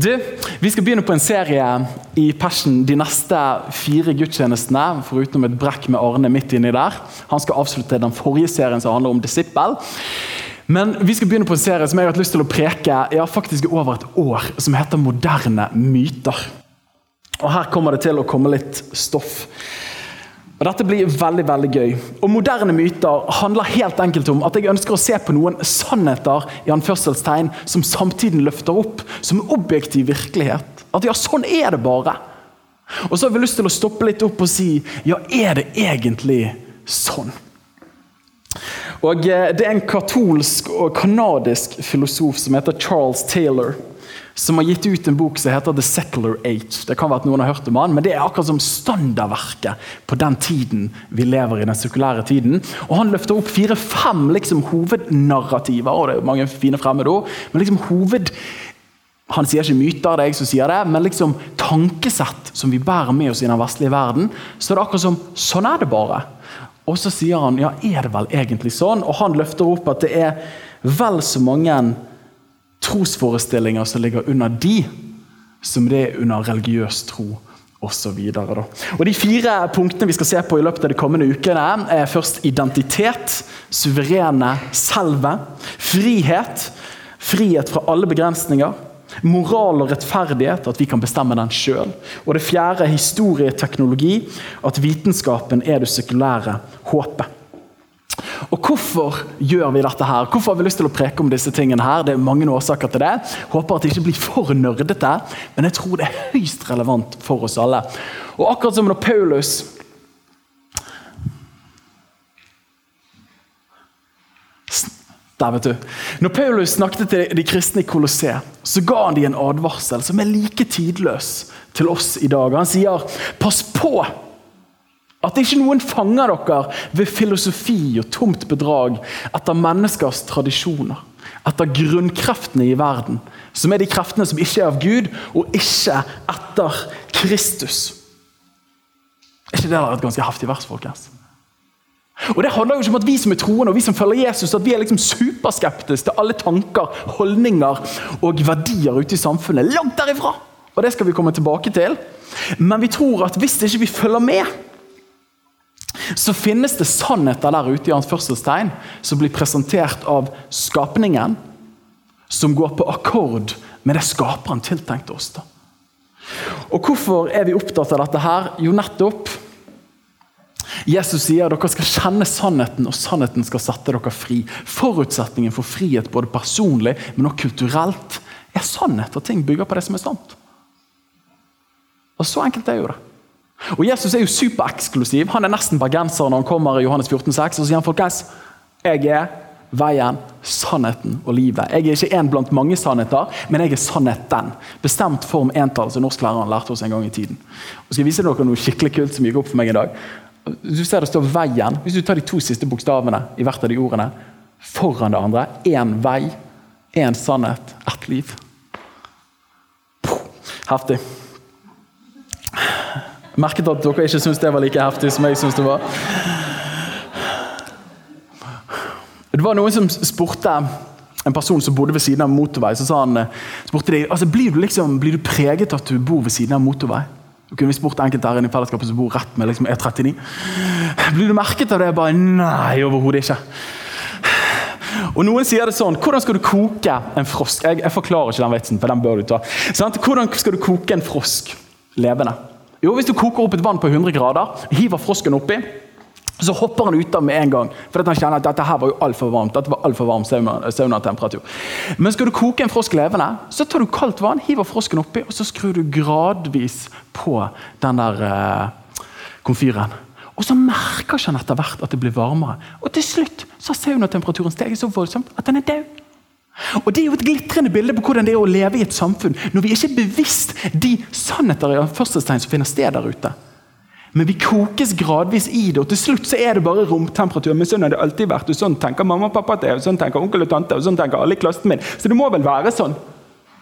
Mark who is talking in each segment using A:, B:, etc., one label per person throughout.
A: Du, Vi skal begynne på en serie i Persen de neste fire gudstjenestene. Foruten et brekk med Arne midt inni der. Han skal avslutte den forrige serien som handler om disippel. Men vi skal begynne på en serie som jeg har hatt lyst til å preke ja, faktisk over et år, som heter Moderne myter. Og Her kommer det til å komme litt stoff. Og Dette blir veldig veldig gøy. Og Moderne myter handler helt enkelt om at jeg ønsker å se på noen sannheter i anførselstegn som samtiden løfter opp som objektiv virkelighet. At ja, sånn er det bare. Og så har vi lyst til å stoppe litt opp og si ja, er det egentlig sånn? Og eh, Det er en katolsk og kanadisk filosof som heter Charles Taylor som har gitt ut en bok som heter The Secular Age. Det kan være at noen har hørt om han, men Det er akkurat som standardverket på den tiden vi lever i. den sekulære tiden. Og Han løfter opp fire-fem liksom, hovednarrativer. og det er mange fine fremmede men liksom hoved... Han sier ikke myter, det er jeg som sier det, men liksom tankesett som vi bærer med oss i den vestlige verden. Så det er akkurat som sånn er det bare. Og så sier han ja, er det vel egentlig sånn? Og han løfter opp at det er vel så mange trosforestillinger som ligger under de, som det er under religiøs tro osv. De fire punktene vi skal se på i løpet av de kommende ukene, er først identitet, suverene selve, frihet, frihet fra alle begrensninger, moral og rettferdighet, at vi kan bestemme den sjøl. Og det fjerde, historieteknologi, at vitenskapen er det sekulære håpet. Og Hvorfor gjør vi dette? her? Hvorfor har vi lyst til å preke om disse tingene? her? Det er mange årsaker til det. Håper at det ikke blir for nerdete, men jeg tror det er høyst relevant for oss alle. Og akkurat som når Paulus Der, vet du. Når Paulus snakket til de kristne i Colosseum, så ga han dem en advarsel som er like tidløs til oss i dag. Han sier 'pass på' At ikke noen fanger dere ved filosofi og tomt bedrag etter menneskers tradisjoner. Etter grunnkreftene i verden, som er de kreftene som ikke er av Gud, og ikke etter Kristus. Er ikke det et ganske heftig vers, folkens? Og Det handler jo ikke om at vi som er troende og vi som følger Jesus, at vi er liksom superskeptiske til alle tanker, holdninger og verdier ute i samfunnet. Langt derifra! Og Det skal vi komme tilbake til. Men vi tror at hvis ikke vi følger med så finnes det sannheter der ute i anførselstegn som blir presentert av skapningen, som går på akkord med det skaperen tiltenkte oss. da. Og Hvorfor er vi opptatt av dette? her? Jo, nettopp Jesus sier at dere skal kjenne sannheten, og sannheten skal sette dere fri. Forutsetningen for frihet både personlig, men også kulturelt, er sannhet. Og ting bygger på det som er sant. Og Så enkelt er jo det. Og Jesus er jo supereksklusiv. Han er nesten bergenser når han kommer i Johannes 14, 6, og sier han, folkens, jeg er veien, sannheten og livet. Jeg er ikke en blant mange sannheter, men jeg er sannheten. Bestemt form entall, som norsklæreren lærte oss en gang i tiden. Og skal jeg vise dere noe skikkelig kult som gikk opp for meg i dag. Du ser det står 'veien'. Hvis du tar de to siste bokstavene i hvert av de ordene foran det andre én vei, én sannhet, ett liv. Heftig. Merket at dere ikke syntes det var like heftig som jeg syntes det var. Det var noen som spurte en person som bodde ved siden av motorvei. så sa han, spurte de, altså, blir, du liksom, blir du preget at du bor ved siden av motorvei? Da kunne vi spurt enkelte her i fellesskapet som bor rett med liksom E39. Blir du merket av det? Bare Nei, overhodet ikke. Og Noen sier det sånn Hvordan skal du koke en frosk? Jeg, jeg forklarer ikke den vitsen, for den bør du ta. Sånn, hvordan skal du koke en frosk levende? Jo, Hvis du koker opp et vann på 100 grader, hiver frosken oppi, så hopper han ut av med en gang. For han kjenner at dette her var jo altfor varmt. Dette var alt for varm saunatemperatur. Men skal du koke en frosk levende, så tar du kaldt vann, hiver frosken oppi, og så skrur du gradvis på den der eh, komfyren. Og så merker han etter hvert at det blir varmere. Og til slutt så har saunatemperaturen steget så voldsomt at den er død. Og Det er jo et glitrende bilde på hvordan det er å leve i et samfunn når vi ikke er bevisst de sannheter i førstestegn som finner sted der ute. Men vi kokes gradvis i det, og til slutt så er det bare romtemperatur. Men sånn har det alltid vært, og sånn tenker mamma og pappa at og sånn tenker onkel og tante, og sånn tenker alle i klassen min. Så det må vel være sånn.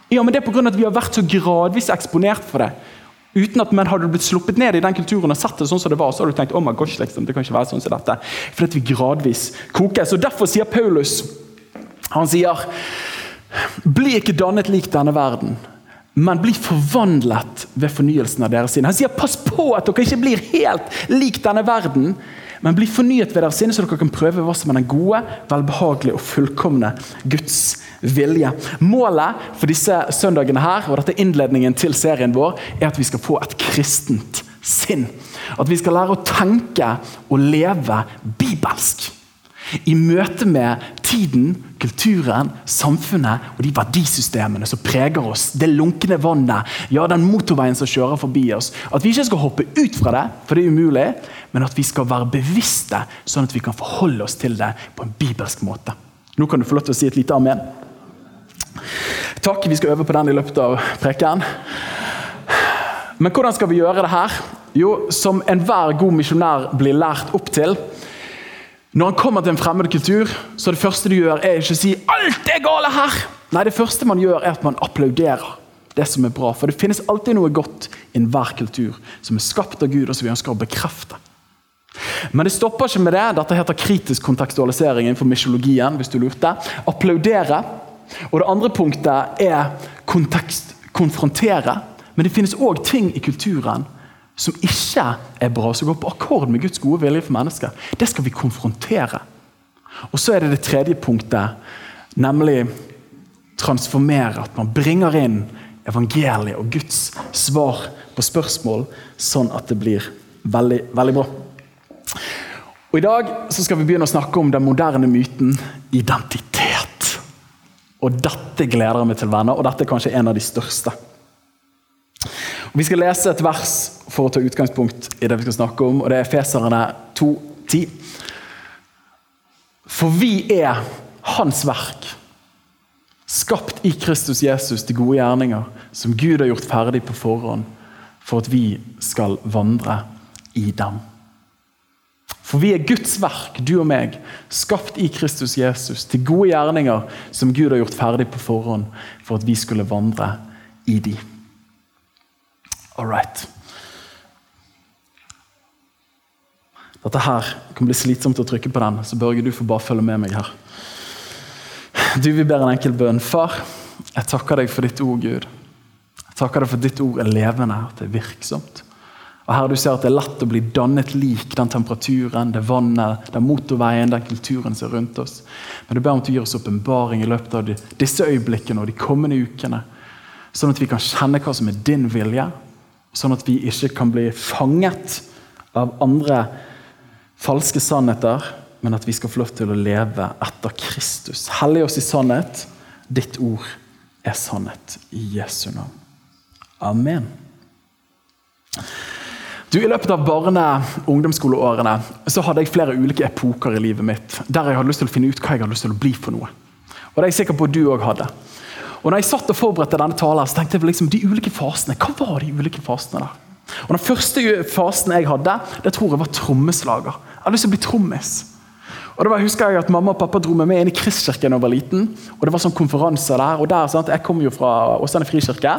A: Ja, men det er på grunn av at vi har vært så gradvis eksponert for det. Uten at man hadde blitt sluppet ned i den kulturen og sett det sånn som det var, så hadde du tenkt oh my gosh, liksom, det kan ikke være sånn som dette. Fordi vi gradvis kokes. Og Derfor sier Paulus han sier bli ikke dannet lik denne verden men bli forvandlet ved fornyelsen av deres sinn. Han sier pass på at dere ikke blir helt lik denne verden, men bli fornyet ved deres sinne, så dere kan prøve hva som er den gode, velbehagelige og fullkomne Guds vilje. Målet for disse søndagene her, og dette er innledningen til serien vår, er at vi skal få et kristent sinn. At vi skal lære å tenke og leve bibelsk. I møte med tiden, kulturen, samfunnet og de verdisystemene som preger oss. Det lunkne vannet, ja, den motorveien som kjører forbi oss. At vi ikke skal hoppe ut fra det, for det er umulig, men at vi skal være bevisste, sånn at vi kan forholde oss til det på en bibelsk måte. Nå kan du få lov til å si et lite amen. Takk, vi skal øve på den i løpet av preken. Men hvordan skal vi gjøre det her? Jo, som enhver god misjonær blir lært opp til, når han kommer til en fremmed kultur, så er det første du gjør, er ikke å si 'alt er gale her'. Nei, det første man gjør, er at man applauderer det som er bra. For det finnes alltid noe godt i enhver kultur som er skapt av Gud, og som vi ønsker å bekrefte. Men det stopper ikke med det. Dette heter kritisk kontekstualisering innenfor mysjologien. hvis du lurte. Applaudere. Og det andre punktet er kontekst, konfrontere. Men det finnes òg ting i kulturen som ikke er bra, som går på akkord med Guds gode vilje for mennesker, det skal vi konfrontere. Og så er det det tredje punktet, nemlig transformere. At man bringer inn evangeliet og Guds svar på spørsmål, sånn at det blir veldig, veldig bra. Og I dag så skal vi begynne å snakke om den moderne myten identitet. Og Dette gleder jeg meg til, venner, og dette er kanskje en av de største. Og vi skal lese et vers for å ta utgangspunkt i det vi skal snakke om, og det er Feserne 2,10. For vi er Hans verk, skapt i Kristus Jesus til gode gjerninger, som Gud har gjort ferdig på forhånd, for at vi skal vandre i dem. For vi er Guds verk, du og meg, skapt i Kristus Jesus til gode gjerninger som Gud har gjort ferdig på forhånd, for at vi skulle vandre i dem. All right. Dette her kan bli slitsomt å trykke på den, så Børge, du får bare følge med meg her. Du, Vi ber en enkel bønn. Far, jeg takker deg for ditt ord, Gud. Jeg takker deg for ditt ord er levende, at det er virksomt. Og her Du ser at det er lett å bli dannet lik den temperaturen, det vannet, den motorveien, den kulturen som er rundt oss. Men du ber om at du gir oss åpenbaring i løpet av disse øyeblikkene og de kommende ukene. Sånn at vi kan kjenne hva som er din vilje, sånn at vi ikke kan bli fanget av andre falske sannheter, men at vi skal få lov til å leve etter Kristus. Hellig oss i sannhet. Ditt ord er sannhet. I Jesu navn. Amen. Du, I løpet av barne- og ungdomsskoleårene så hadde jeg flere ulike epoker i livet mitt der jeg hadde lyst til å finne ut hva jeg hadde lyst til å bli for noe. Og det er jeg sikker på at du også hadde. Og når jeg satt og forberedte denne talen, så tenkte jeg på liksom de ulike fasene. Hva var de ulike fasene der? Og Den første fasen jeg hadde, det tror jeg var trommeslager. Hadde lyst til å bli trommis. Og da husker jeg at Mamma og pappa dro meg med inn i Kristkirken da jeg var liten. og det var sånn konferanser der, og der, sant? Jeg kom jo fra Åsane frikirke.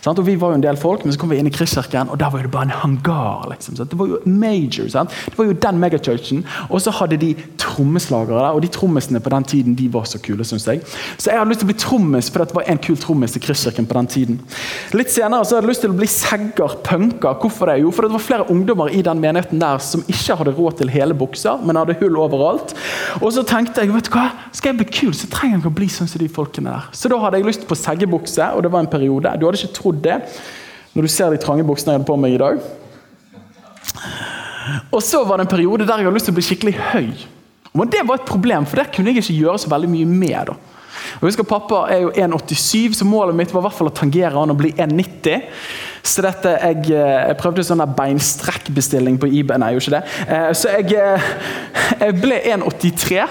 A: Sant? og Vi var jo en del folk, men så kom vi inn i Kristkirken, og der var det bare en hangar. liksom. Sant? Det var jo major. Sant? Det var jo den megachurchen. Og så hadde de trommeslagere der, og de trommisene på den tiden de var så kule. Synes jeg. Så jeg hadde lyst til å bli trommis, for det var en kul trommis i Kristkirken på den tiden. Litt senere så hadde jeg lyst til å bli segger, punker. Hvorfor det? Jo, for det var flere ungdommer i den menigheten der som ikke hadde råd til hele bukser, men hadde hull overalt. Og så tenkte jeg vet du hva, skal jeg bli kul, så trenger jeg ikke å bli sånn som de folkene der. Så da hadde jeg lyst på seggebukse, og det var en periode. Du hadde ikke trodd det når du ser de trange buksene jeg hadde på meg i dag. Og så var det en periode der jeg hadde lyst til å bli skikkelig høy. Men Det var et problem, for det kunne jeg ikke gjøre så veldig mye med. da. Og husker Pappa er jo 1,87, så målet mitt var i hvert fall å tangere han og bli 1,90. Så dette, jeg, eh, jeg prøvde sånn beinstrekkbestilling på eBay. Nei, jeg gjorde ikke det. Eh, så jeg, eh, jeg ble 1,83.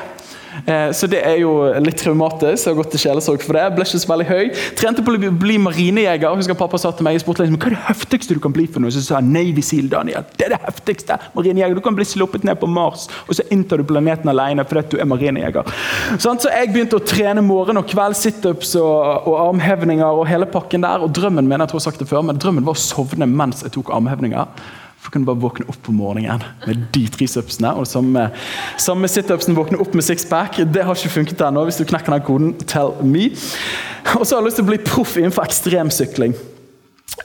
A: Eh, så det er jo litt traumatisk. Jeg har gått til sjelesorg for det. Jeg ble ikke så veldig høy. Trente på å bli marinejeger. Husker Pappa sa til meg jeg spurte hva er det heftigste du kan bli for noe. Så sa jeg Navy Seal, Daniel. Det er det heftigste. Marinejeger. Du kan bli sluppet ned på Mars, og så inntar du planeten alene fordi du er marinejeger. Så jeg begynte å trene morgen og kveld, situps og, og armhevninger og hele pakken der. Og drømmen min jeg tror jeg har sagt det før, men drømmen var å sovne mens jeg tok armhevninger. For du bare våkne opp på morgenen med de trisupsene. Og samme, samme situpsen våkne opp med sixpack. Det har ikke funket ennå. Hvis du knekker den koden, tell me. Og så har jeg lyst til å bli proff innenfor ekstremsykling.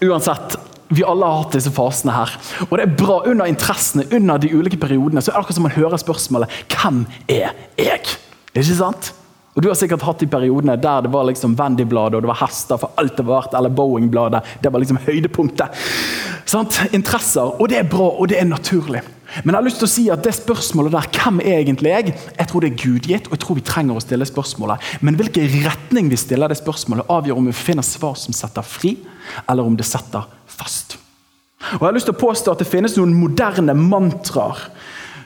A: Uansett, vi alle har hatt disse fasene her. Og det er bra under interessene, under de ulike periodene. Så er det akkurat som man hører spørsmålet 'Hvem er jeg?' Ikke sant? Og Du har sikkert hatt de periodene der det var liksom Wendy-bladet og det var hester for alt det var, eller Boeing-bladet. Det var liksom høydepunktet. Sant? Interesser. Og det er bra, og det er naturlig. Men jeg har lyst til å si at det spørsmålet der, hvem er egentlig jeg? Jeg tror det er gudgitt, og jeg tror vi trenger å stille spørsmålet. Men hvilken retning vi stiller det spørsmålet, avgjør om vi finner svar som setter fri, eller om det setter fast. Og jeg har lyst til å påstå at det finnes noen moderne mantraer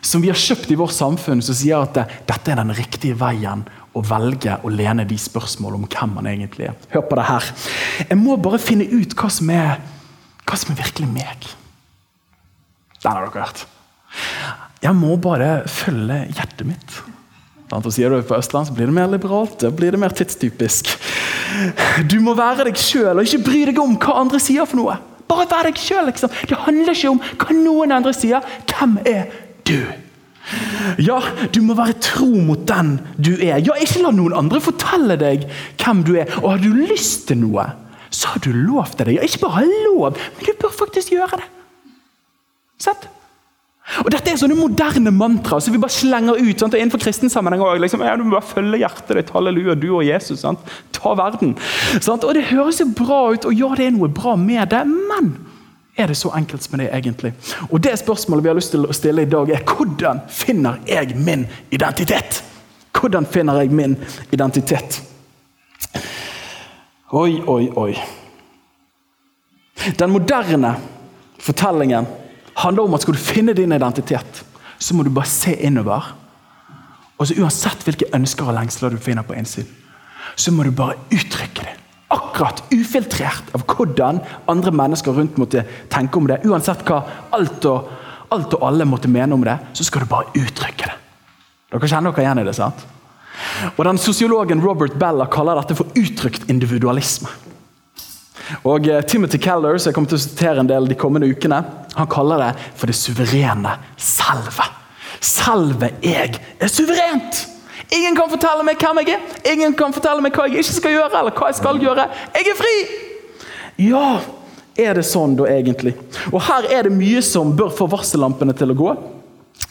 A: som vi har kjøpt i vårt samfunn, som sier at dette er den riktige veien å velge å lene de spørsmålene om hvem man egentlig er. Hør på det her. Jeg må bare finne ut hva som er, hva som er virkelig meg. Den har dere hørt. Jeg må bare følge hjertet mitt. Og sier du På Østland så blir det mer liberalt, da blir det mer tidstypisk. Du må være deg sjøl og ikke bry deg om hva andre sier. for noe. Bare vær deg sjøl. Liksom. Det handler ikke om hva noen andre sier. Hvem er du? Ja, du må være tro mot den du er. Ja, Ikke la noen andre fortelle deg hvem du er. Og har du lyst til noe, så har du lov til det. Ja, ikke bare lov, men du bør faktisk gjøre det. Sett? Og Dette er sånne moderne mantra som vi bare slenger ut. Sant? Innenfor kristen sammenheng også, liksom, ja, Du må bare følge hjertet ditt. Halleluja, du og Jesus. Sant? Ta verden. Sant? Og Det høres jo bra ut, og ja, det er noe bra med det, men er det så enkelt som det er egentlig? Og Det spørsmålet vi har lyst til å stille i dag, er hvordan finner jeg min identitet? Hvordan finner jeg min identitet? Oi, oi, oi. Den moderne fortellingen handler om at skal du finne din identitet, så må du bare se innover. Og så Uansett hvilke ønsker og lengsler du finner på innsiden, så må du bare uttrykke det akkurat ufiltrert av hvordan andre mennesker rundt måtte tenke om det. Uansett hva alt og, alt og alle måtte mene om det, så skal du bare uttrykke det. Dere kjenner dere igjen i det, sant? Og den Sosiologen Robert Bella kaller dette for uttrykt individualisme. Og eh, Timothy Keller, som jeg kommer til å sitere en del de kommende ukene, han kaller det for det suverene selve. Selve jeg er suverent! Ingen kan fortelle meg hvem jeg er, ingen kan fortelle meg hva jeg ikke skal gjøre. eller hva Jeg skal gjøre. Jeg er fri! Ja, er det sånn da egentlig? Og Her er det mye som bør få varsellampene til å gå.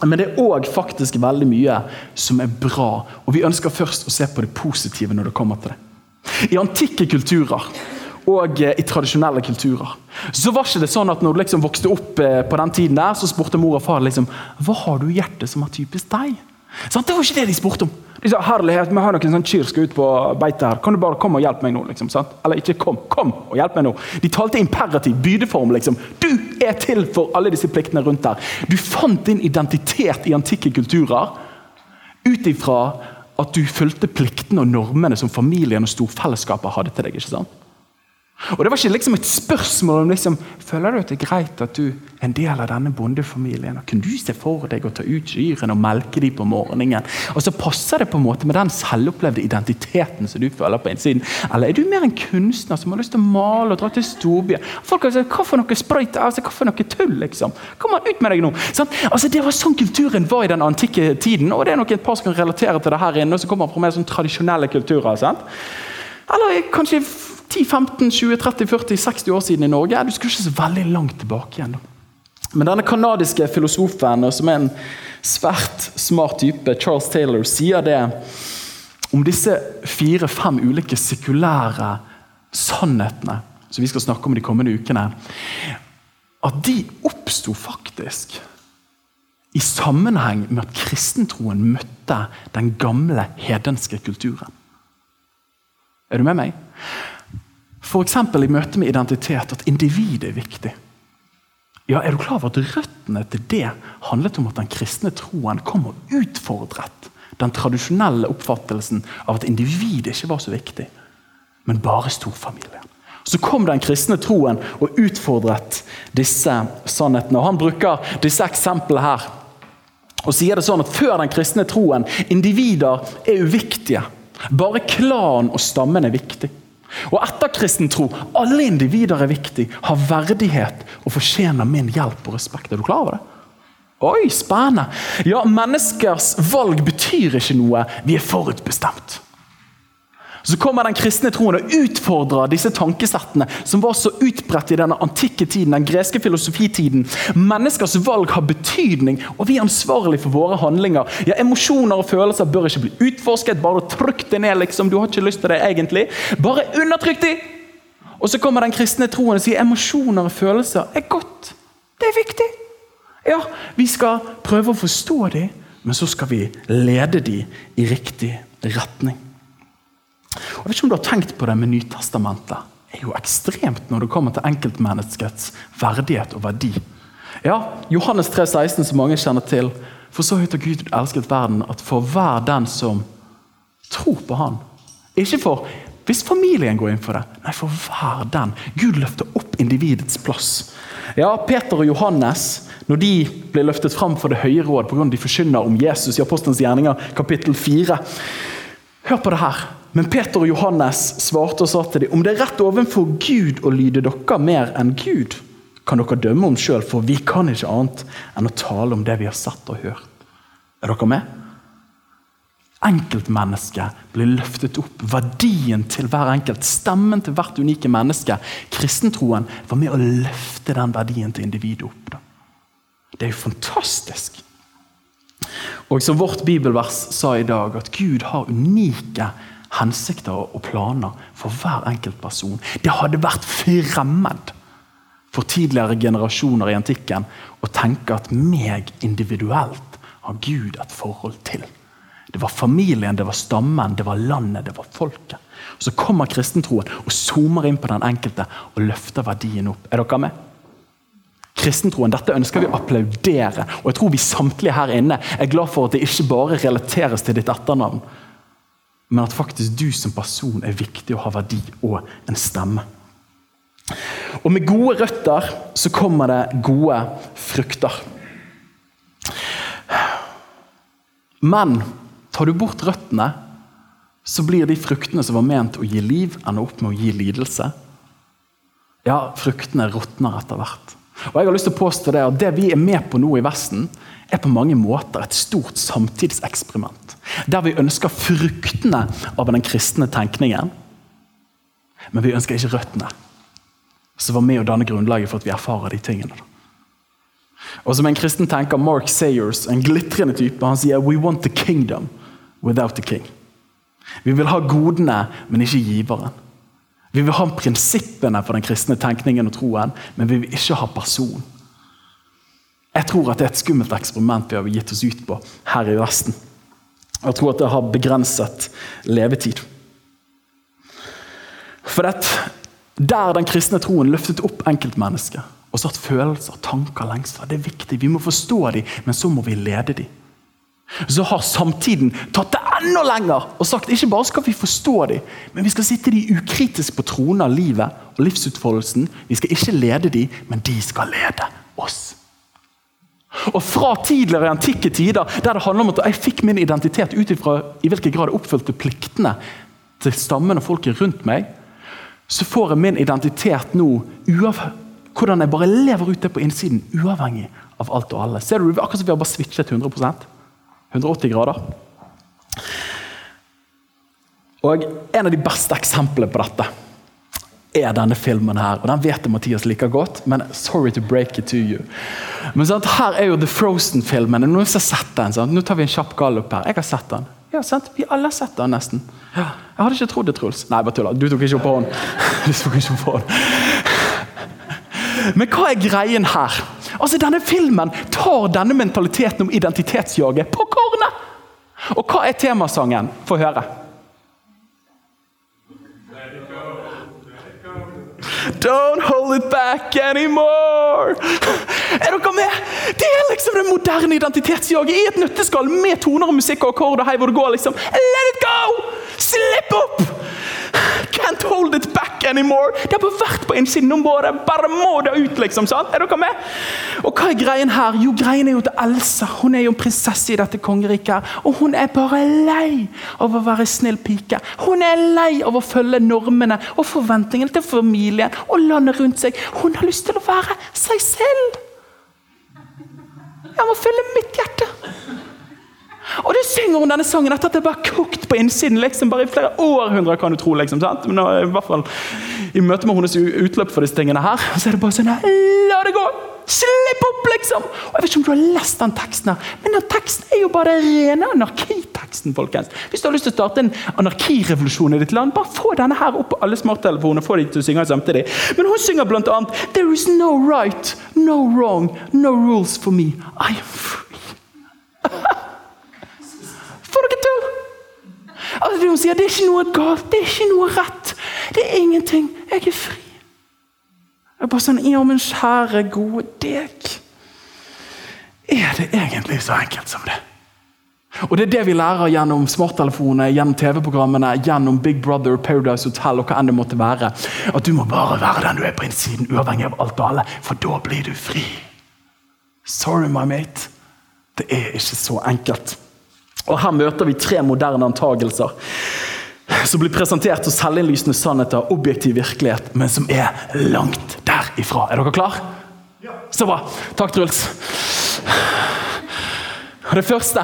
A: Men det er òg faktisk veldig mye som er bra. Og vi ønsker først å se på det positive når det kommer til det. I antikke kulturer og eh, i tradisjonelle kulturer. Så var ikke det sånn at når du liksom vokste opp eh, på den tiden der, så spurte mor og far liksom, hva har du i hjertet som er typisk deg. Det var ikke det de spurte om. Sa herlighet, vi har noen sånn kyr skal ut på beite her. Kan du bare komme og hjelpe meg nå? liksom? Eller ikke kom, kom og hjelp meg nå. De talte imperativ, bydeform. liksom. Du er til for alle disse pliktene rundt der. Du fant din identitet i antikke kulturer ut ifra at du fulgte pliktene og normene som familien og storfellesskapet hadde til deg. ikke sant? Og Det var ikke liksom et spørsmål om liksom, føler du at det er greit at du er en del av denne bondefamilien. Kan du se for deg å ta ut kyrne og melke dem på morgenen? Og så passer det på en måte med den selvopplevde identiteten som du føler på innsiden. Eller er du mer en kunstner som har lyst til å male og dra til storbyen? Folk har sagt, Hva for noe sprøyt? Altså, hva for noe tull? liksom? Kom ut med deg nå! Sånn? Altså, Det var sånn kulturen var i den antikke tiden. Og det er nok et par som kan relatere til det her inne, og som kommer fra mer sånn tradisjonelle kulturer. sant? Eller kanskje 10-15-20-30-40-60 år siden i Norge. Du skal ikke så veldig langt tilbake igjen. Men denne kanadiske filosofen, som er en svært smart type, Charles Taylor, sier det om disse fire-fem ulike sekulære sannhetene som vi skal snakke om de kommende ukene, at de oppsto faktisk i sammenheng med at kristentroen møtte den gamle hedenske kulturen. Er du med meg? F.eks. i møte med identitet, at individet er viktig. Ja, Er du klar over at røttene til det handlet om at den kristne troen kom og utfordret Den tradisjonelle oppfattelsen av at individet ikke var så viktig, men bare storfamilien. Så kom den kristne troen og utfordret disse sannhetene. og Han bruker disse eksemplene her. Og sier det sånn at Før den kristne troen individer er uviktige. Bare klan og stammen er viktig. Og etter kristen tro alle individer er viktig, har verdighet og fortjener min hjelp og respekt. Er du klar over det? Oi, spennende! Ja, Menneskers valg betyr ikke noe. Vi er forutbestemt. Så kommer den kristne troen og utfordrer disse tankesettene som var så utbredt i denne antikke tiden, den greske filosofitiden. Menneskers valg har betydning, og vi er ansvarlige for våre handlinger. Ja, Emosjoner og følelser bør ikke bli utforsket. Bare trykk det ned, liksom. Du har ikke lyst til det egentlig. Bare undertrykk de! Og så kommer den kristne troen og sier emosjoner og følelser er godt. Det er viktig. Ja, vi skal prøve å forstå dem, men så skal vi lede dem i riktig retning. Jeg vet ikke om du har tenkt på det med Nytestamentet. Det er jo ekstremt når det kommer til enkeltmenneskets verdighet og verdi. Ja, Johannes 3, 16, som mange kjenner til. For så høyt har Gud elsket verden at for hver den som tror på Han Ikke for hvis familien går inn for det, nei, for hver den. Gud løfter opp individets plass. Ja, Peter og Johannes når de blir løftet fram for Det høye råd pga. de forkynner om Jesus i Apostelens gjerninger kapittel 4. Hør på det her. Men Peter og Johannes svarte og sa til dem om det er rett overfor Gud å lyde dere mer enn Gud, kan dere dømme om sjøl, for vi kan ikke annet enn å tale om det vi har sett og hørt. Er dere med? Enkeltmennesket blir løftet opp. Verdien til hver enkelt, stemmen til hvert unike menneske. Kristentroen var med å løfte den verdien til individet opp. Det er jo fantastisk. Og som vårt bibelvers sa i dag, at Gud har unike hensikter og planer for hver enkelt person. Det hadde vært fremmed for tidligere generasjoner i antikken å tenke at meg individuelt har Gud et forhold til. Det var familien, det var stammen, det var landet, det var folket. Så kommer kristentroen og zoomer inn på den enkelte og løfter verdien opp. Er dere med? Kristentroen, Dette ønsker vi å applaudere. Og jeg tror vi samtlige her inne er glad for at det ikke bare relateres til ditt etternavn, men at faktisk du som person er viktig å ha verdi og en stemme. Og med gode røtter så kommer det gode frukter. Men tar du bort røttene, så blir de fruktene som var ment å gi liv, ender opp med å gi lidelse. Ja, fruktene råtner etter hvert. Og jeg har lyst til å påstå Det at det vi er med på nå i Vesten, er på mange måter et stort samtidseksperiment. Der vi ønsker fruktene av den kristne tenkningen, men vi ønsker ikke røttene. Som var med å danne grunnlaget for at vi erfarer de tingene. Og som en kristen tenker Mark Sayers, en glitrende type, han sier «We want the kingdom without the king». Vi vil ha godene, men ikke giveren. Vi vil ha prinsippene for den kristne tenkningen og troen, men vi vil ikke ha person. Jeg tror at det er et skummelt eksperiment vi har gitt oss ut på her i Vesten. Jeg tror at det har begrenset levetid. For det, der den kristne troen løftet opp enkeltmennesket og satt følelser, tanker, lengsler, det er viktig. Vi må forstå dem, men så må vi lede dem. Så har samtiden tatt det enda lenger og sagt ikke bare skal vi forstå dem, men vi skal sitte dem ukritisk på tronen av livet og livsutfoldelsen. Vi skal ikke lede dem, men de skal lede oss. Og Fra tidligere antikke tider, der det handler om at jeg fikk min identitet ut ifra i hvilken grad jeg oppfylte pliktene til stammen og folket rundt meg, så får jeg min identitet nå hvordan jeg bare lever ut det på innsiden, uavhengig av alt og alle. Ser du, Akkurat som vi har bare switchet 100% 180 grader. Og En av de beste eksemplene på dette er denne filmen her. Og Den vet det Mathias liker godt, men sorry to break it to you. Men sant, Her er jo The Frozen-filmen. Noen har sett den? Sant? Nå tar vi en kjapp gallup her. Jeg har sett den. Ja, sant? Vi alle har sett den, nesten. Ja. Jeg hadde ikke trodd det, Truls. Nei, bare tulla. Du tok ikke opp hånd hånden. Du tok ikke opp hånden. Men hva er greien her? Altså, Denne filmen tar denne mentaliteten om identitetsjaget på kornet! Og hva er temasangen? Få høre. Don't hold it back anymore. Er dere med? Det er liksom den moderne identitetsjaget i et nøtteskall med toner og musikk og akkord hei hvor det går. liksom. Let it go! Slipp opp! Can't hold it back anymore. Det har bare vært på innsiden. Nå må det bare må det ut, liksom. sant? Er dere med? Og hva er greien her? Jo, greien er jo til Elsa. Hun er jo en prinsesse i dette kongeriket. Og hun er bare lei av å være snill pike. Hun er lei av å følge normene og forventningene til familien og landet rundt seg. Hun har lyst til å være seg selv. Jeg må følge mitt hjerte. Og du synger hun denne sangen etter at det bare kokt på innsiden liksom bare i flere århundrer. kan du tro, liksom, sant? Men i hvert fall i møte med hennes utløp for disse tingene her, så er det bare sånn La det gå! Slipp opp, liksom! Og Jeg vet ikke om du har lest den teksten, her, men den teksten er jo bare den rene anarkiteksten. folkens. Hvis du har lyst til å starte en anarkirevolusjon i ditt land, bare få denne her opp på alle smarttelefonene. få de til å synge samtidig. Men hun synger blant annet There is no right, no wrong, no rules for me. I am free. Får dere tull! Altså, hun sier det er ikke noe galt, det er ikke noe rett. Det er ingenting. Jeg er fri. Jeg er bare sånn Ja, men kjære, gode deg. Er det egentlig så enkelt som det? Og Det er det vi lærer gjennom smarttelefonene, gjennom TV-programmene, gjennom Big Brother, Paradise Hotel og hva enn det måtte være. At du må bare være den du er på innsiden, uavhengig av alt og alle, for da blir du fri. Sorry, my mate. Det er ikke så enkelt. Og Her møter vi tre moderne antagelser som blir presentert som selvinnlysende sannheter, objektiv virkelighet, men som er langt derifra. Er dere klar? Ja. Så bra. Takk, Truls. Det første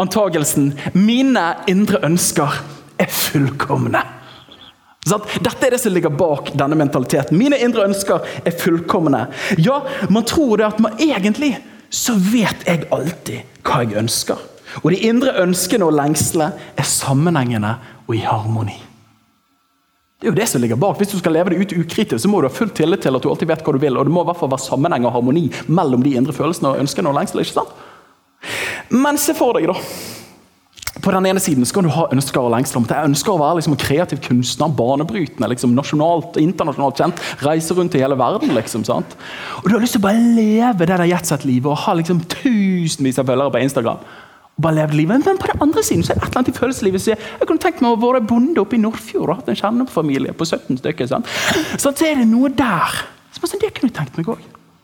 A: antagelsen mine indre ønsker er fullkomne. Dette er det som ligger bak denne mentaliteten. Mine indre ønsker er fullkomne. Ja, man tror det at man egentlig så vet jeg alltid hva jeg ønsker. Og de indre ønskene og lengslene er sammenhengende og i harmoni. Det er jo det som ligger bak. Hvis du skal leve det ut ukritisk, så må du ha full tillit til at du alltid vet hva du vil. Og det må i hvert fall være sammenheng og harmoni mellom de indre følelsene og ønskene og lengslene. ikke sant? Men se for deg, da. På den ene siden skal du ha ønsker og lengsler. Jeg ønsker å være liksom, kreativ kunstner, banebrytende, liksom, nasjonalt internasjonalt kjent. Reise rundt i hele verden. liksom, sant? Og Du har lyst til å bare leve det der jetset-livet og ha liksom, tusenvis av følgere på Instagram bare levd livet. Men på den andre siden så er det et eller annet i følelseslivet som jeg kunne tenkt meg å være bonde oppe i Nordfjord og hatt en kjernefamilie på 17 stykker. Sånn. Så er det noe der Så sånn, det kunne jeg tenkt meg òg.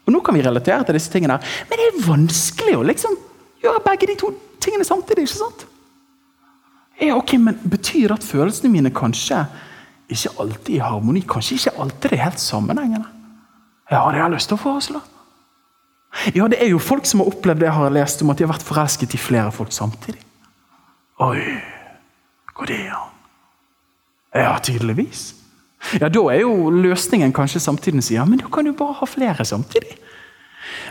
A: Og nå kan vi relatere til disse tingene. Men det er vanskelig å liksom gjøre begge de to tingene samtidig. ikke sant? Ja, ok, men Betyr det at følelsene mine kanskje ikke alltid er i harmoni? Kanskje ikke alltid det er helt sammenhengende? Ja, det har jeg lyst til å foreslå. Ja, det er jo folk som har opplevd det jeg har lest om, at de har vært forelsket i flere folk samtidig. Oi, går det an? Ja, tydeligvis. Ja, Da er jo løsningen kanskje samtidig sier ja, men da kan du bare ha flere samtidig.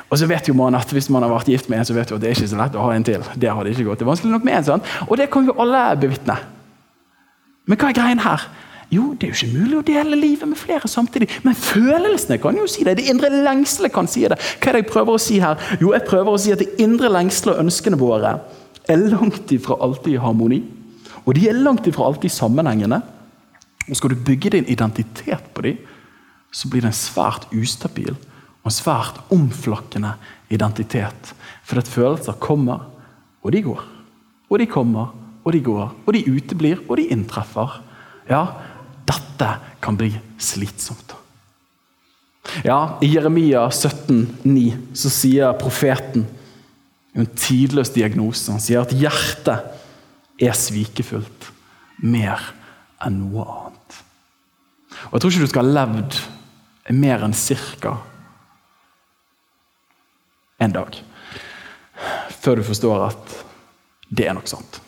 A: Og så vet jo man at Hvis man har vært gift med en, så vet du at det er ikke så lett å ha en til. Det har det ikke gått. Det er vanskelig nok med en, sånn. Og det kan jo alle bevitne. Men hva er greien her? Jo, det er jo ikke mulig å dele livet med flere samtidig. Men følelsene kan jo si det. Det indre lengselet kan si det. Hva er det jeg prøver å si her? Jo, jeg prøver å si at det indre lengselet og ønskene våre er langt ifra alltid i harmoni. Og de er langt ifra alltid sammenhengende. Og skal du bygge din identitet på dem, så blir det en svært ustabil og en svært omflakkende identitet. For at følelser kommer, og de går. Og de kommer, og de går. Og de uteblir, og de inntreffer. Ja, dette kan bli slitsomt. Ja, I Jeremia 17, 17,9 så sier profeten en tidløs diagnose. Han sier at hjertet er svikefullt mer enn noe annet. Og Jeg tror ikke du skal ha levd mer enn cirka en dag før du forstår at det er nok sant.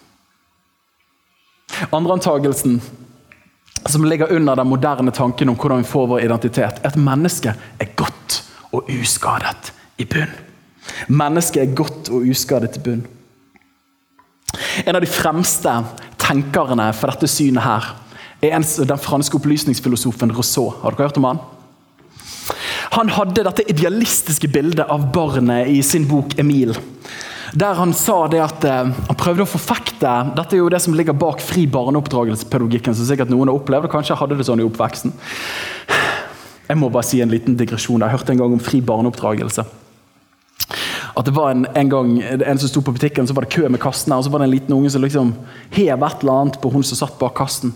A: Andre antagelsen som ligger under den moderne tanken om hvordan vi får vår identitet, er at mennesket er godt og uskadet i bunn. Mennesket er godt og uskadet i bunn. En av de fremste tenkerne for dette synet her er den franske opplysningsfilosofen Rousseau. Har dere hørt om han? Han hadde dette idealistiske bildet av barnet i sin bok 'Emil'. Der han sa det at eh, han prøvde å forfekte Dette er jo det som ligger bak fri barneoppdragelsespedagogikken. som sikkert noen har opplevd, og kanskje hadde det sånn i oppveksten. Jeg må bare si en liten digresjon. Jeg hørte en gang om fri barneoppdragelse. At det var en, en gang en som sto på butikken, så var det kø med kassene, og så var det en liten unge som liksom hev et eller annet på hun som satt bak kassen.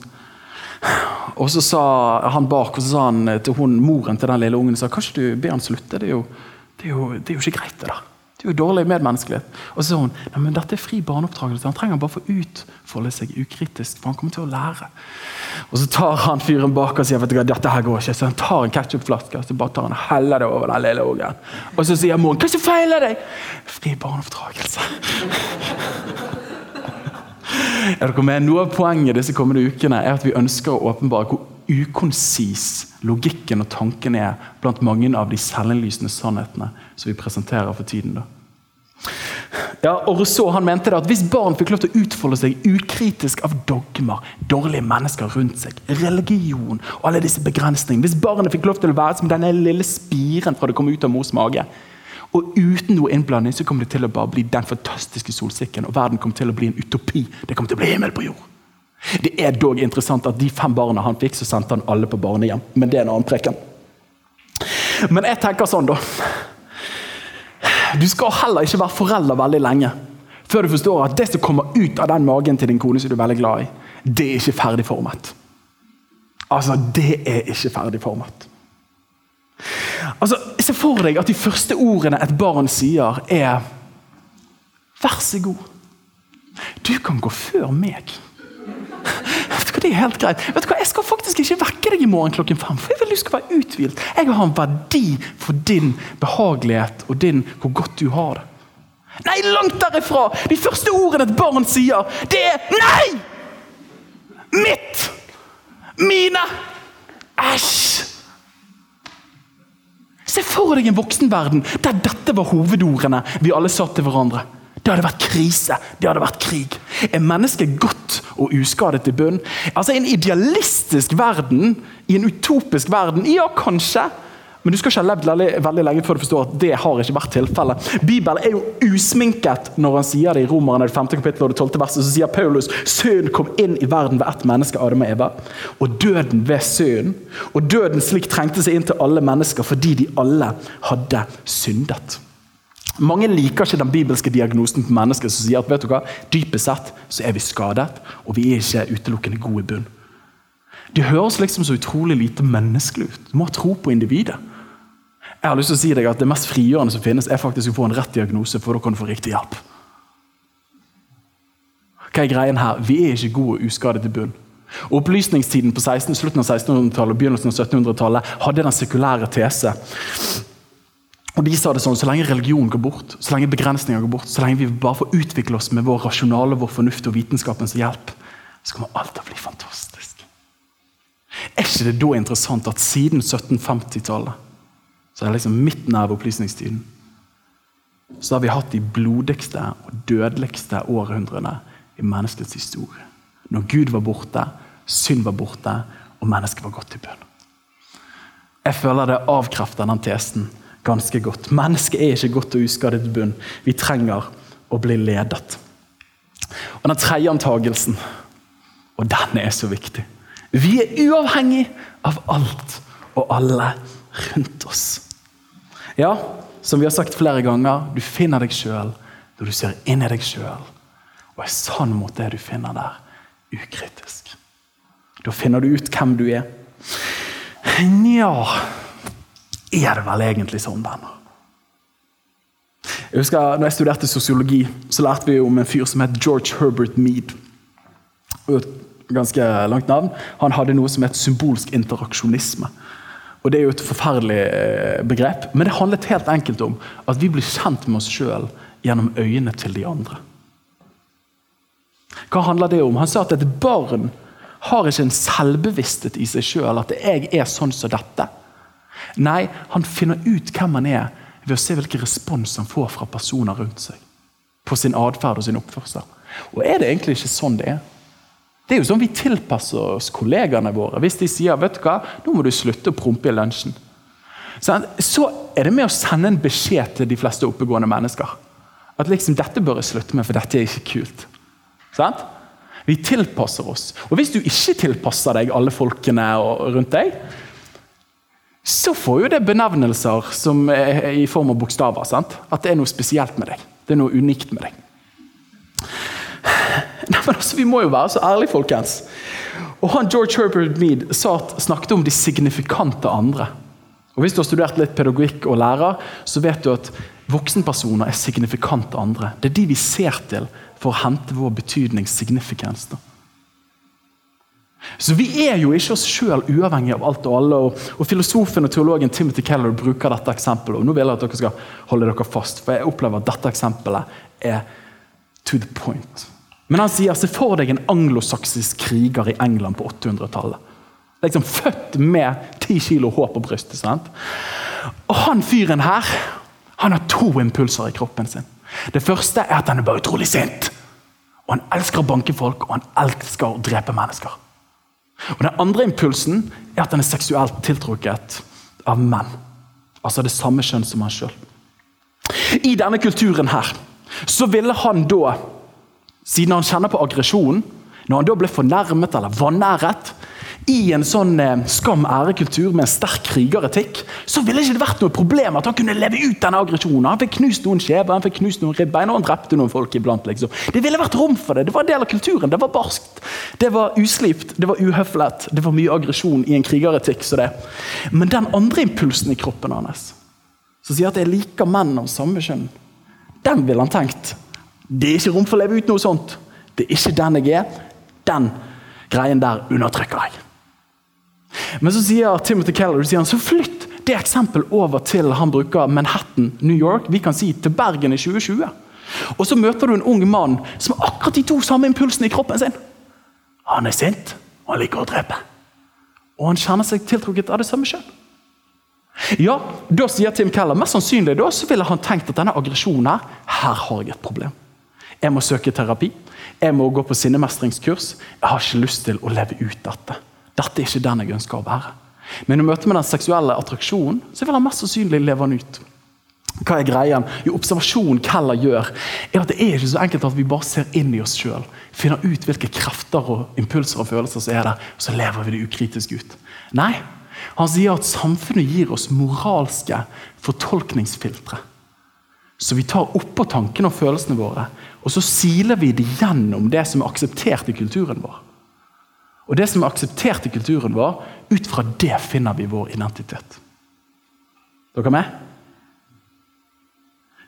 A: Og så sa han bak, og så sa han til hun, moren til den lille ungen sa, kanskje du ber han slutte. Det er jo, det er jo, det er jo ikke greit, det der. Det er jo dårlig medmenneskelighet. Og så sa hun nei, men dette er fri barneoppdragelse. Han trenger bare få utfolde seg ukritisk. for han kommer til å lære. Og Så tar han fyren bak og sier vet du hva, dette her går ikke. Så han tar en ketsjupflaske og så bare tar han og heller det over den lille ungen. Og så sier moren hva som feiler deg? Fri barneoppdragelse. Er dere med? Noe av poenget disse kommende ukene er at vi ønsker å åpenbare hvor ukonsis logikken og tanken er blant mange av de selvinnlysende sannhetene som vi presenterer for tiden. da. Ja, og Rousseau han mente det at Hvis barn fikk lov til å utfolde seg ukritisk av dogmer, dårlige mennesker rundt seg, religion og alle disse begrensningene Hvis barnet fikk lov til å være som denne lille spiren fra det kom ut av mors mage, og uten noe innblanding så kom det til å bare bli den fantastiske solsikken, og verden kom til å bli en utopi. Det kom til å bli himmel på jord. Det er dog interessant at de fem barna han fikk, så sendte han alle på barnehjem. Men det er en annen preken. Men jeg tenker sånn, da. Du skal heller ikke være forelder veldig lenge før du forstår at det som kommer ut av den magen til din kone som du er veldig glad i, det er ikke ferdigformet. Altså, det er ikke ferdigformet. Altså, Se for deg at de første ordene et barn sier, er Vær så god, du kan gå før meg. Vet du hva, Det er helt greit. Vet du hva, Jeg skal faktisk ikke vekke deg i morgen klokken fem, for jeg vil du skal være uthvilt. Jeg har en verdi for din behagelighet og din hvor godt du har det. Nei, langt derifra! De første ordene et barn sier, det er nei! Mitt! Mine! Æsj! Se for deg en voksenverden der dette var hovedordene vi alle sa til hverandre. Det hadde vært krise, det hadde vært krig. Er mennesket godt og uskadet i bunn? Altså En idealistisk verden, i en utopisk verden, ja, kanskje. Men du skal ikke ha levd veldig, veldig lenge før du forstår at det har ikke vært tilfellet. Bibelen er jo usminket når han sier det i Romerne det 5. kapittel og det 12. verset. Så sier Paulus synd kom inn i verden ved ett menneske, Adam og Eva. Og døden ved synd. Og døden slik trengte seg inn til alle mennesker fordi de alle hadde syndet. Mange liker ikke den bibelske diagnosen på mennesker som sier at vet du hva, dypest sett så er vi skadet, og vi er ikke utelukkende gode i bunn. Det høres liksom så utrolig lite menneskelig ut. Du må ha tro på individet. Jeg har lyst til å si deg at Det mest frigjørende som finnes, er faktisk å få en rett diagnose, for da kan du få riktig hjelp. Hva er greien her? Vi er ikke gode og uskadet i bunn. Opplysningstiden på 16, slutten av 1600-tallet og begynnelsen av 1700-tallet hadde den sekulære tese. Og de sa det sånn, Så lenge religion går bort, så lenge begrensninger går bort, så lenge vi bare får utvikle oss med vår rasjonale, vår fornuft og vitenskapens hjelp, så kommer alt til å bli fantastisk. Er ikke det da interessant at siden 1750-tallet så er det liksom midten av opplysningstiden. Så har vi hatt de blodigste og dødeligste århundrene i menneskets historie. Når Gud var borte, synd var borte, og mennesket var gått i bønn. Jeg føler det avkrefter den tesen ganske godt. Mennesket er ikke godt og uskadet i bunn. Vi trenger å bli ledet. Og Den tredje antagelsen, og den er så viktig Vi er uavhengig av alt og alle rundt oss. Ja, som vi har sagt flere ganger, du finner deg sjøl når du ser inn i deg sjøl og er sann mot det du finner der, ukritisk. Da finner du ut hvem du er. Nja Er det vel egentlig sånn, venner? Jeg husker, når jeg studerte sosiologi, så lærte vi om en fyr som het George Herbert Mead. Et ganske langt navn. Han hadde noe som het symbolsk interaksjonisme. Og Det er jo et forferdelig eh, begrep, men det handlet helt enkelt om at vi blir kjent med oss sjøl gjennom øynene til de andre. Hva handler det om? Han sa at et barn har ikke en selvbevissthet i seg sjøl. At 'jeg er sånn som dette'. Nei, han finner ut hvem han er ved å se hvilken respons han får fra personer rundt seg. På sin atferd og sin oppførsel. Og er det egentlig ikke sånn det er? Det er jo sånn Vi tilpasser oss kollegaene våre. Hvis de sier vet du hva, nå må du slutte å prompe i lunsjen, så er det med å sende en beskjed til de fleste oppegående mennesker. At liksom, dette bør jeg slutte med, for dette er ikke kult. Sant? Vi tilpasser oss. Og hvis du ikke tilpasser deg alle folkene rundt deg, så får jo det benevnelser som er i form av bokstaver. Sant? At det er noe spesielt med deg. Det er noe unikt med deg. Nei, altså, Vi må jo være så ærlige, folkens. Og han George Herbert Mead snakket om de signifikante andre. Og Hvis du har studert litt pedagogikk og lærer, så vet du at voksenpersoner er signifikante andre. Det er de vi ser til for å hente vår betydning, signifikans. Så Vi er jo ikke oss sjøl uavhengig av alt og alle. Og, og Filosofen og teologen Timothy Keller bruker dette eksempelet. og nå vil jeg at dere skal holde dere fast, for jeg opplever at dette eksempelet er to the point. Men han sier se for deg en anglosaksisk kriger i England på 800-tallet. Liksom Født med ti kilo hår på brystet. sant? Og Han fyren her han har to impulser i kroppen sin. Det første er at han er bare utrolig sint. Og Han elsker å banke folk, og han elsker å drepe mennesker. Og Den andre impulsen er at han er seksuelt tiltrukket av menn. Altså det samme kjønn som han sjøl. I denne kulturen her så ville han da, siden han kjenner på aggresjonen, når han da ble fornærmet eller vanæret, i en sånn eh, skam-ære-kultur med en sterk krigeretikk, så ville ikke det vært noe problem at han kunne leve ut denne aggresjonen. Han fikk knust noen skjever, han fikk knust noen ribbein, og han drepte noen folk iblant. liksom. Det ville vært rom for det. Det var en del av kulturen. Det var barskt, det var uslipt, det var uhøflet. Det var mye aggresjon i en krigeretikk. så det. Men den andre impulsen i kroppen hans, som sier at jeg liker menn av samme kjønn, den ville han tenkt. Det er ikke rom for å leve ut noe sånt. Det er ikke den jeg er. Den greien der undertrykker jeg. Men så sier Timothy Keller sier han, så flytt det eksempelet over til han bruker Manhattan, New York, vi kan si til Bergen i 2020. Og Så møter du en ung mann som har akkurat de to samme impulsene i kroppen sin. Han er sint, og han liker å drepe. Og han kjenner seg tiltrukket av det samme kjønn. Ja, da sier Tim Keller mest sannsynlig da, så ville han tenkt at denne aggresjonen her, her har jeg et problem. Jeg må søke terapi. Jeg må gå på sinnemestringskurs. Jeg har ikke lyst til å leve ut dette. Dette er ikke den jeg ønsker å være. Men i møte med den seksuelle attraksjonen så vil han mest sannsynlig leve den ut. Hva er greien? Jo, Observasjonen Keller gjør, er at det er ikke så enkelt at vi bare ser inn i oss sjøl. Finner ut hvilke krefter og impulser og følelser som er der, og så lever vi det ukritisk ut. Nei, han sier at samfunnet gir oss moralske fortolkningsfiltre. Så vi tar oppå tankene og følelsene våre, og så siler vi det gjennom det som er akseptert i kulturen vår. Og det som er akseptert i kulturen vår, ut fra det finner vi vår identitet. Dere med?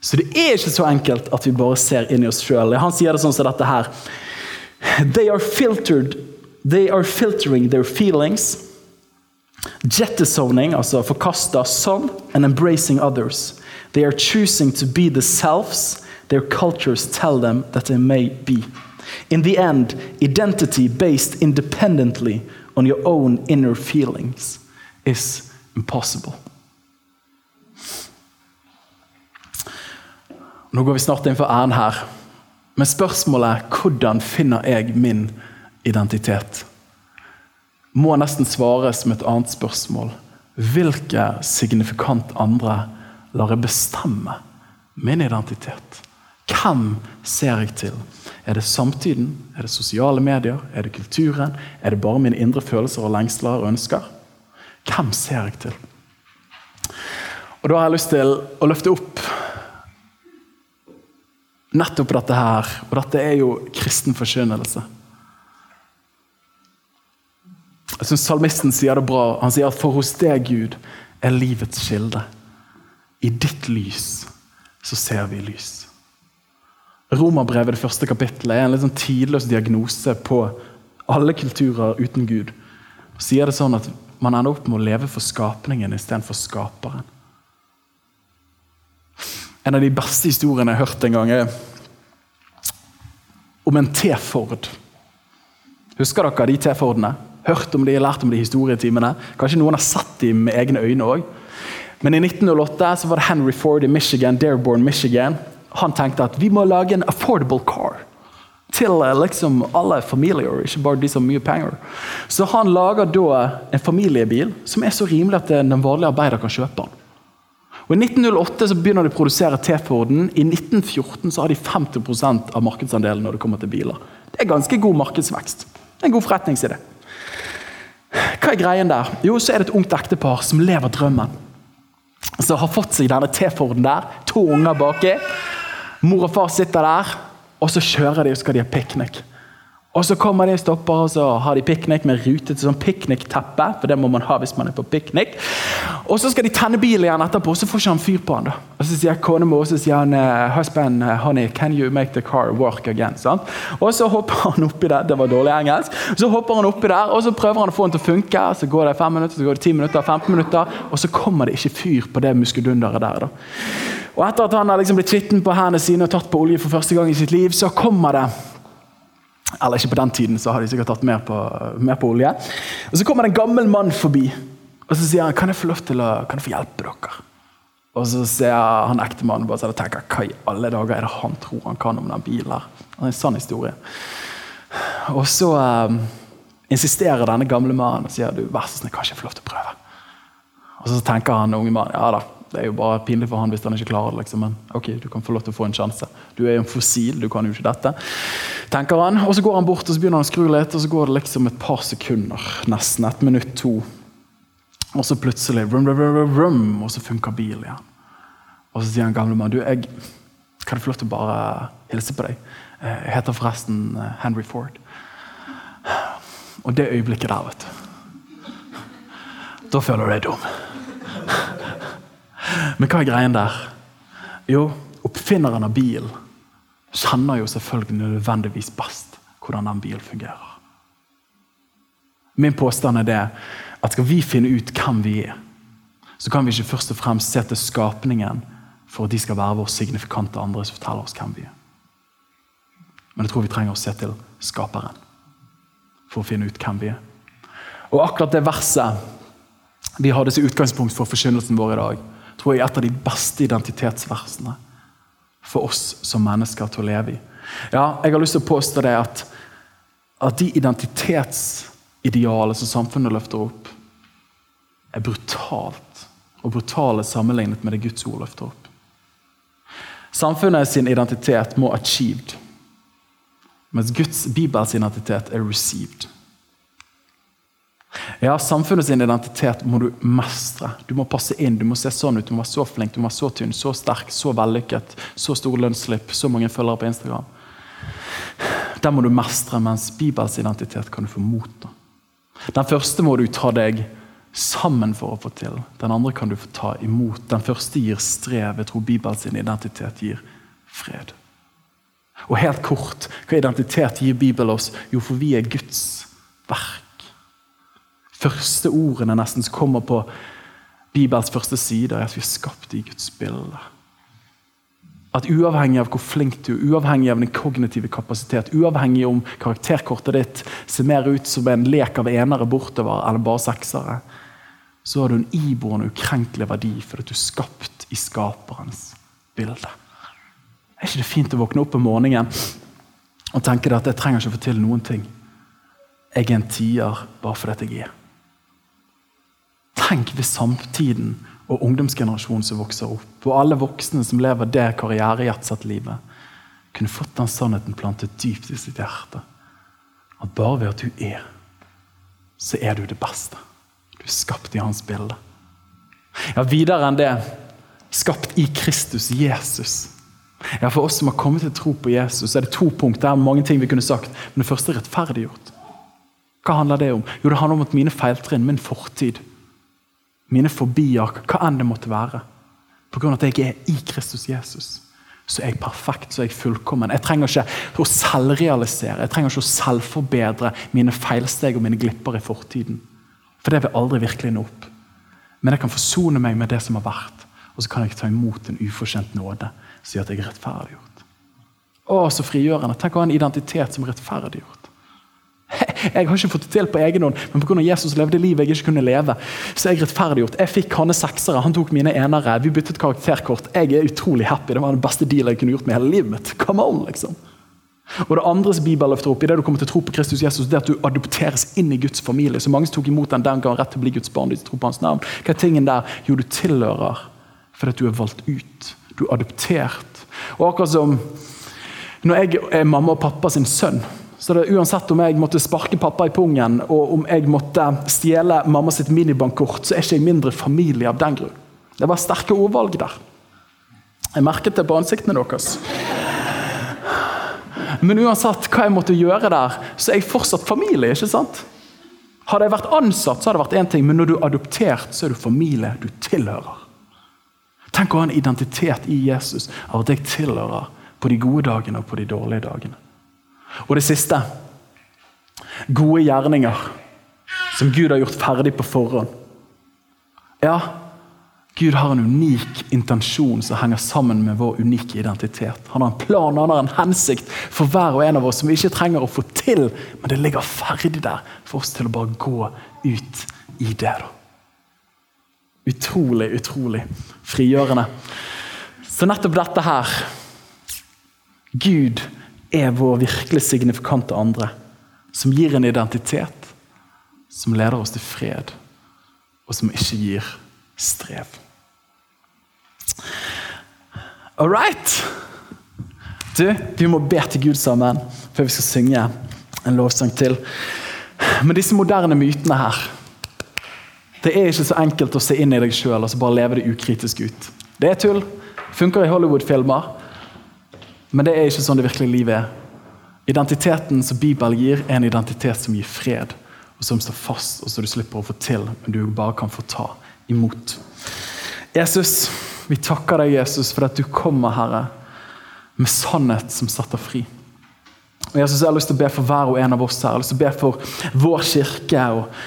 A: Så det er ikke så enkelt at vi bare ser inn i oss sjøl. Han sier det sånn som dette her. They are filtered, they are filtering their feelings. Jettisoning, altså forkasta sånn, and embracing others. They are choosing to be the selves their cultures tell them that they may be. In the end, identity based independently on your own inner feelings is impossible. Nå går vi snart inn for æren her. Men spørsmålet er hvordan finner jeg min identitet? Må nesten svares med et annet spørsmål. Hvilke signifikant andre lar jeg bestemme min identitet? Hvem ser jeg til? Er det samtiden? Er det sosiale medier? Er det kulturen? Er det bare mine indre følelser og lengsler og ønsker? Hvem ser jeg til? Og Da har jeg lyst til å løfte opp nettopp dette her. Og dette er jo kristen forkynnelse. Jeg syns salmisten sier det bra. Han sier at for hos deg, Gud, er livets kilde. I ditt lys så ser vi lys. Romerbrevet, det første kapittelet, er en litt sånn tidløs diagnose på alle kulturer uten Gud. Og Sier det sånn at man ender opp med å leve for skapningen istedenfor skaperen. En av de beste historiene jeg har hørt en gang, er om en T-Ford. Husker dere de T-Fordene? Hørt om de, lært om de historietimene? Kanskje noen har sett dem med egne øyne òg. Men i 1908 så var det Henry Ford i Michigan, Dearborn, Michigan han tenkte at vi må lage en affordable car til eh, liksom alle familier, ikke bare de som har mye penger. Så han lager da en familiebil som er så rimelig at den vanlige arbeider kan kjøpe den. Og I 1908 så begynner de å produsere T-Forden. I 1914 så har de 50% av markedsandelen når det kommer til biler. Det er ganske god markedsvekst. Det er en god forretningsidé. Hva er greien der? Jo, så er det et ungt ektepar som lever drømmen. Som har fått seg denne T-Forden der. To unger baki. Mor og far sitter der, og så kjører de og skal de ha piknik. Og så kommer de og stopper og så har de piknik med rutete sånn piknikteppe. For det må man ha hvis man er på piknik. Og så skal de tenne bilen igjen etterpå, og så får ikke han fyr på han da. Og Så sier konemor og så sier han, husband, honey, can you make the car work again? Sant? Og så hopper han oppi der. Det var dårlig engelsk. Så hopper han oppi der, og så prøver han å få den til å funke. Så går det fem minutter, så går det ti minutter, 15 minutter, og så kommer det ikke fyr på det muskedunderet der. da. Og etter at han har liksom blitt skitten på hendene sine og tatt på olje for første gang i sitt liv, så kommer det eller ikke på den tiden, så har de sikkert tatt mer på, mer på olje. Og Så kommer det en gammel mann forbi og så sier han, kan jeg få lov til å kan jeg få hjelpe dere. Og så ser han ektemannen bare og tenker hva i alle dager er det han tror han kan om den bilen. her? Det er en sann historie. Og så um, insisterer denne gamle mannen og sier du, vær så snill, kan jeg få lov til å prøve. Og så tenker han unge mannen ja da, det er jo bare pinlig for han hvis han ikke klarer det. Liksom. Men ok, du kan få lov til å få en sjanse. Du er jo en fossil, du kan jo ikke dette. tenker han. Og Så går han bort og så begynner han å skru litt, og så går det liksom et par sekunder. Nesten et minutt, to. Og så plutselig rum, rum, rum, rum, og så funker bilen igjen. Og så sier han gamle mann du, jeg kan jeg få lov til å bare hilse på deg. Jeg heter forresten eh, Henry Ford. Og det øyeblikket der, vet du Da føler du deg dum. Men hva er greien der? Jo, oppfinneren av bilen kjenner jo selvfølgelig nødvendigvis best hvordan den bilen fungerer. Min påstand er det at skal vi finne ut hvem vi er, så kan vi ikke først og fremst se til skapningen for at de skal være vår signifikante andre som forteller oss hvem vi er. Men jeg tror vi trenger å se til skaperen for å finne ut hvem vi er. Og akkurat det verset vi hadde som utgangspunkt for forkynnelsen vår i dag, tror jeg er et av de beste identitetsversene for oss som mennesker til å leve i. Ja, jeg har lyst til å påstå det at, at de identitetsidealene som samfunnet løfter opp, er brutalt. Og brutale sammenlignet med det Guds ord løfter opp. Samfunnet sin identitet må achieved, mens Guds Bibels identitet er received. Ja, Samfunnets identitet må du mestre. Du må passe inn. Du må se sånn ut. Du må være så flink, du må være så tynn, så sterk, så vellykket. Så stor lønnsslipp, så mange følgere på Instagram. Den må du mestre, mens Bibels identitet kan du få mot. Den første må du ta deg sammen for å få til. Den andre kan du få ta imot. Den første gir strev. Jeg tror Bibels identitet gir fred. Og helt kort, hva identitet gir Bibelen oss? Jo, for vi er Guds første ordene nesten som kommer på Bibels første side, er at vi er skapt i Guds bilde. At uavhengig av hvor flink du er, uavhengig av din kognitive kapasitet, uavhengig om karakterkortet ditt ser mer ut som en lek av enere bortover eller bare seksere, så har du en iboende ukrenkelig verdi fordi du er skapt i skaperens bilde. Er ikke det fint å våkne opp om morgenen og tenke at jeg trenger ikke å få til noen ting? Jeg er en tier bare fordi jeg er. Tenk hvis samtiden og ungdomsgenerasjonen som vokser opp, og alle voksne som lever det karrierejetsatte livet, kunne fått den sannheten plantet dypt i sitt hjerte. At bare ved at du er, så er du det beste. Du er skapt i hans bilde. Ja, Videre enn det skapt i Kristus, Jesus. Ja, For oss som har kommet til tro på Jesus, er det to punkter. Det er mange ting vi kunne sagt, men det første er rettferdiggjort. Hva handler det om? Jo, Det handler om at mine feiltrinn, min fortid, mine fobier, hva enn det måtte være. Av at jeg er i Kristus Jesus, så er jeg perfekt, så er jeg fullkommen. Jeg trenger ikke å selvrealisere, jeg trenger ikke å selvforbedre mine feilsteg og mine glipper i fortiden. For det vil aldri virkelig nå opp. Men jeg kan forsone meg med det som har vært, og så kan jeg ta imot en ufortjent nåde som gjør at jeg er rettferdiggjort. Å, så frigjørende. Tenk å ha en identitet som er rettferdiggjort. Jeg har ikke fått det til på egen hånd, men pga. Jesus levde livet jeg ikke kunne leve, så er jeg rettferdiggjort. Jeg fikk hans seksere, han tok mine enere. Vi byttet karakterkort. Jeg er utrolig happy. Det var den beste dealen jeg kunne gjort med hele livet mitt. Come on, liksom. Og Det andre som løfter opp, i det du kommer til å tro på Kristus Jesus, det er at du adopteres inn i Guds familie. Så Mange som tok imot den den gang rett til å bli Guds barn. de tror på hans navn. Hva er tingen der? Jo, du tilhører fordi du er valgt ut. Du er adoptert. Og akkurat som når jeg er mamma og pappa sin sønn, Så det, uansett om jeg måtte sparke pappa i pungen og om jeg måtte stjele mamma sitt minibankkort, så er ikke jeg mindre familie av den grunn. Det var sterke ordvalg der. Jeg merket det på ansiktene deres. Men uansett hva jeg måtte gjøre der, så er jeg fortsatt familie. ikke sant? Hadde jeg vært ansatt, så hadde det vært én ting, men når du er adoptert, så er du familie du tilhører. Tenk å ha en identitet i Jesus av at jeg tilhører på de gode dagene og på de dårlige dagene. Og det siste gode gjerninger som Gud har gjort ferdig på forhånd. Ja, Gud har en unik intensjon som henger sammen med vår unike identitet. Han har en plan han har en hensikt for hver og en av oss som vi ikke trenger å få til, men det ligger ferdig der for oss til å bare gå ut i det. da. Utrolig, utrolig frigjørende. Så nettopp dette her Gud er vår virkelig signifikante andre, som gir en identitet, som leder oss til fred, og som ikke gir strev. All right. Du, vi må be til Gud sammen før vi skal synge en lovsang til. Men disse moderne mytene her Det er ikke så enkelt å se inn i deg sjøl og bare leve det ukritisk ut. Det er tull. Funker i Hollywood-filmer. Men det er ikke sånn det virkelige livet er. Identiteten som Bibelen gir, er en identitet som gir fred, og som står fast, og som du slipper å få til, men du bare kan få ta imot. Jesus, vi takker deg, Jesus, for at du kommer, Herre, med sannhet som setter fri. Og Jesus, Jeg har lyst til å be for hver og en av oss her. Jeg har lyst til å be for vår kirke og,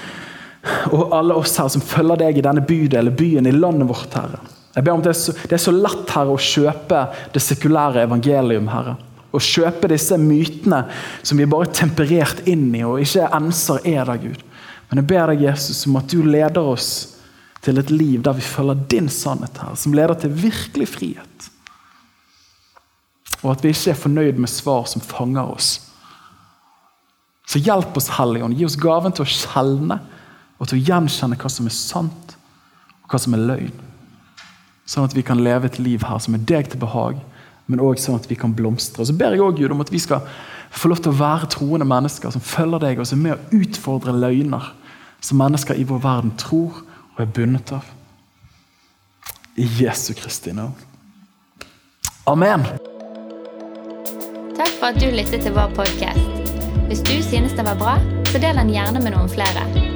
A: og alle oss her som følger deg i denne bydelen, byen, i landet vårt, Herre. Jeg ber om at det er, så, det er så lett Herre, å kjøpe det sekulære evangelium. Herre. Å kjøpe disse mytene som vi bare er temperert inn i og ikke enser er der, Gud. Men jeg ber deg, Jesus, om at du leder oss til et liv der vi følger din sannhet, her, som leder til virkelig frihet. Og at vi ikke er fornøyd med svar som fanger oss. Så hjelp oss, Helligånd. Gi oss gaven til å skjelne og til å gjenkjenne hva som er sant, og hva som er løgn. Sånn at vi kan leve et liv her som er deg til behag, men òg sånn at vi kan blomstre. Og Så ber jeg også, Gud om at vi skal få lov til å være troende mennesker som følger deg, og som er med å utfordre løgner som mennesker i vår verden tror og er bundet av. I Jesu Kristi navn. Amen.
B: Takk for at du lyttet til vår podkast. Hvis du synes det var bra, så del den gjerne med noen flere.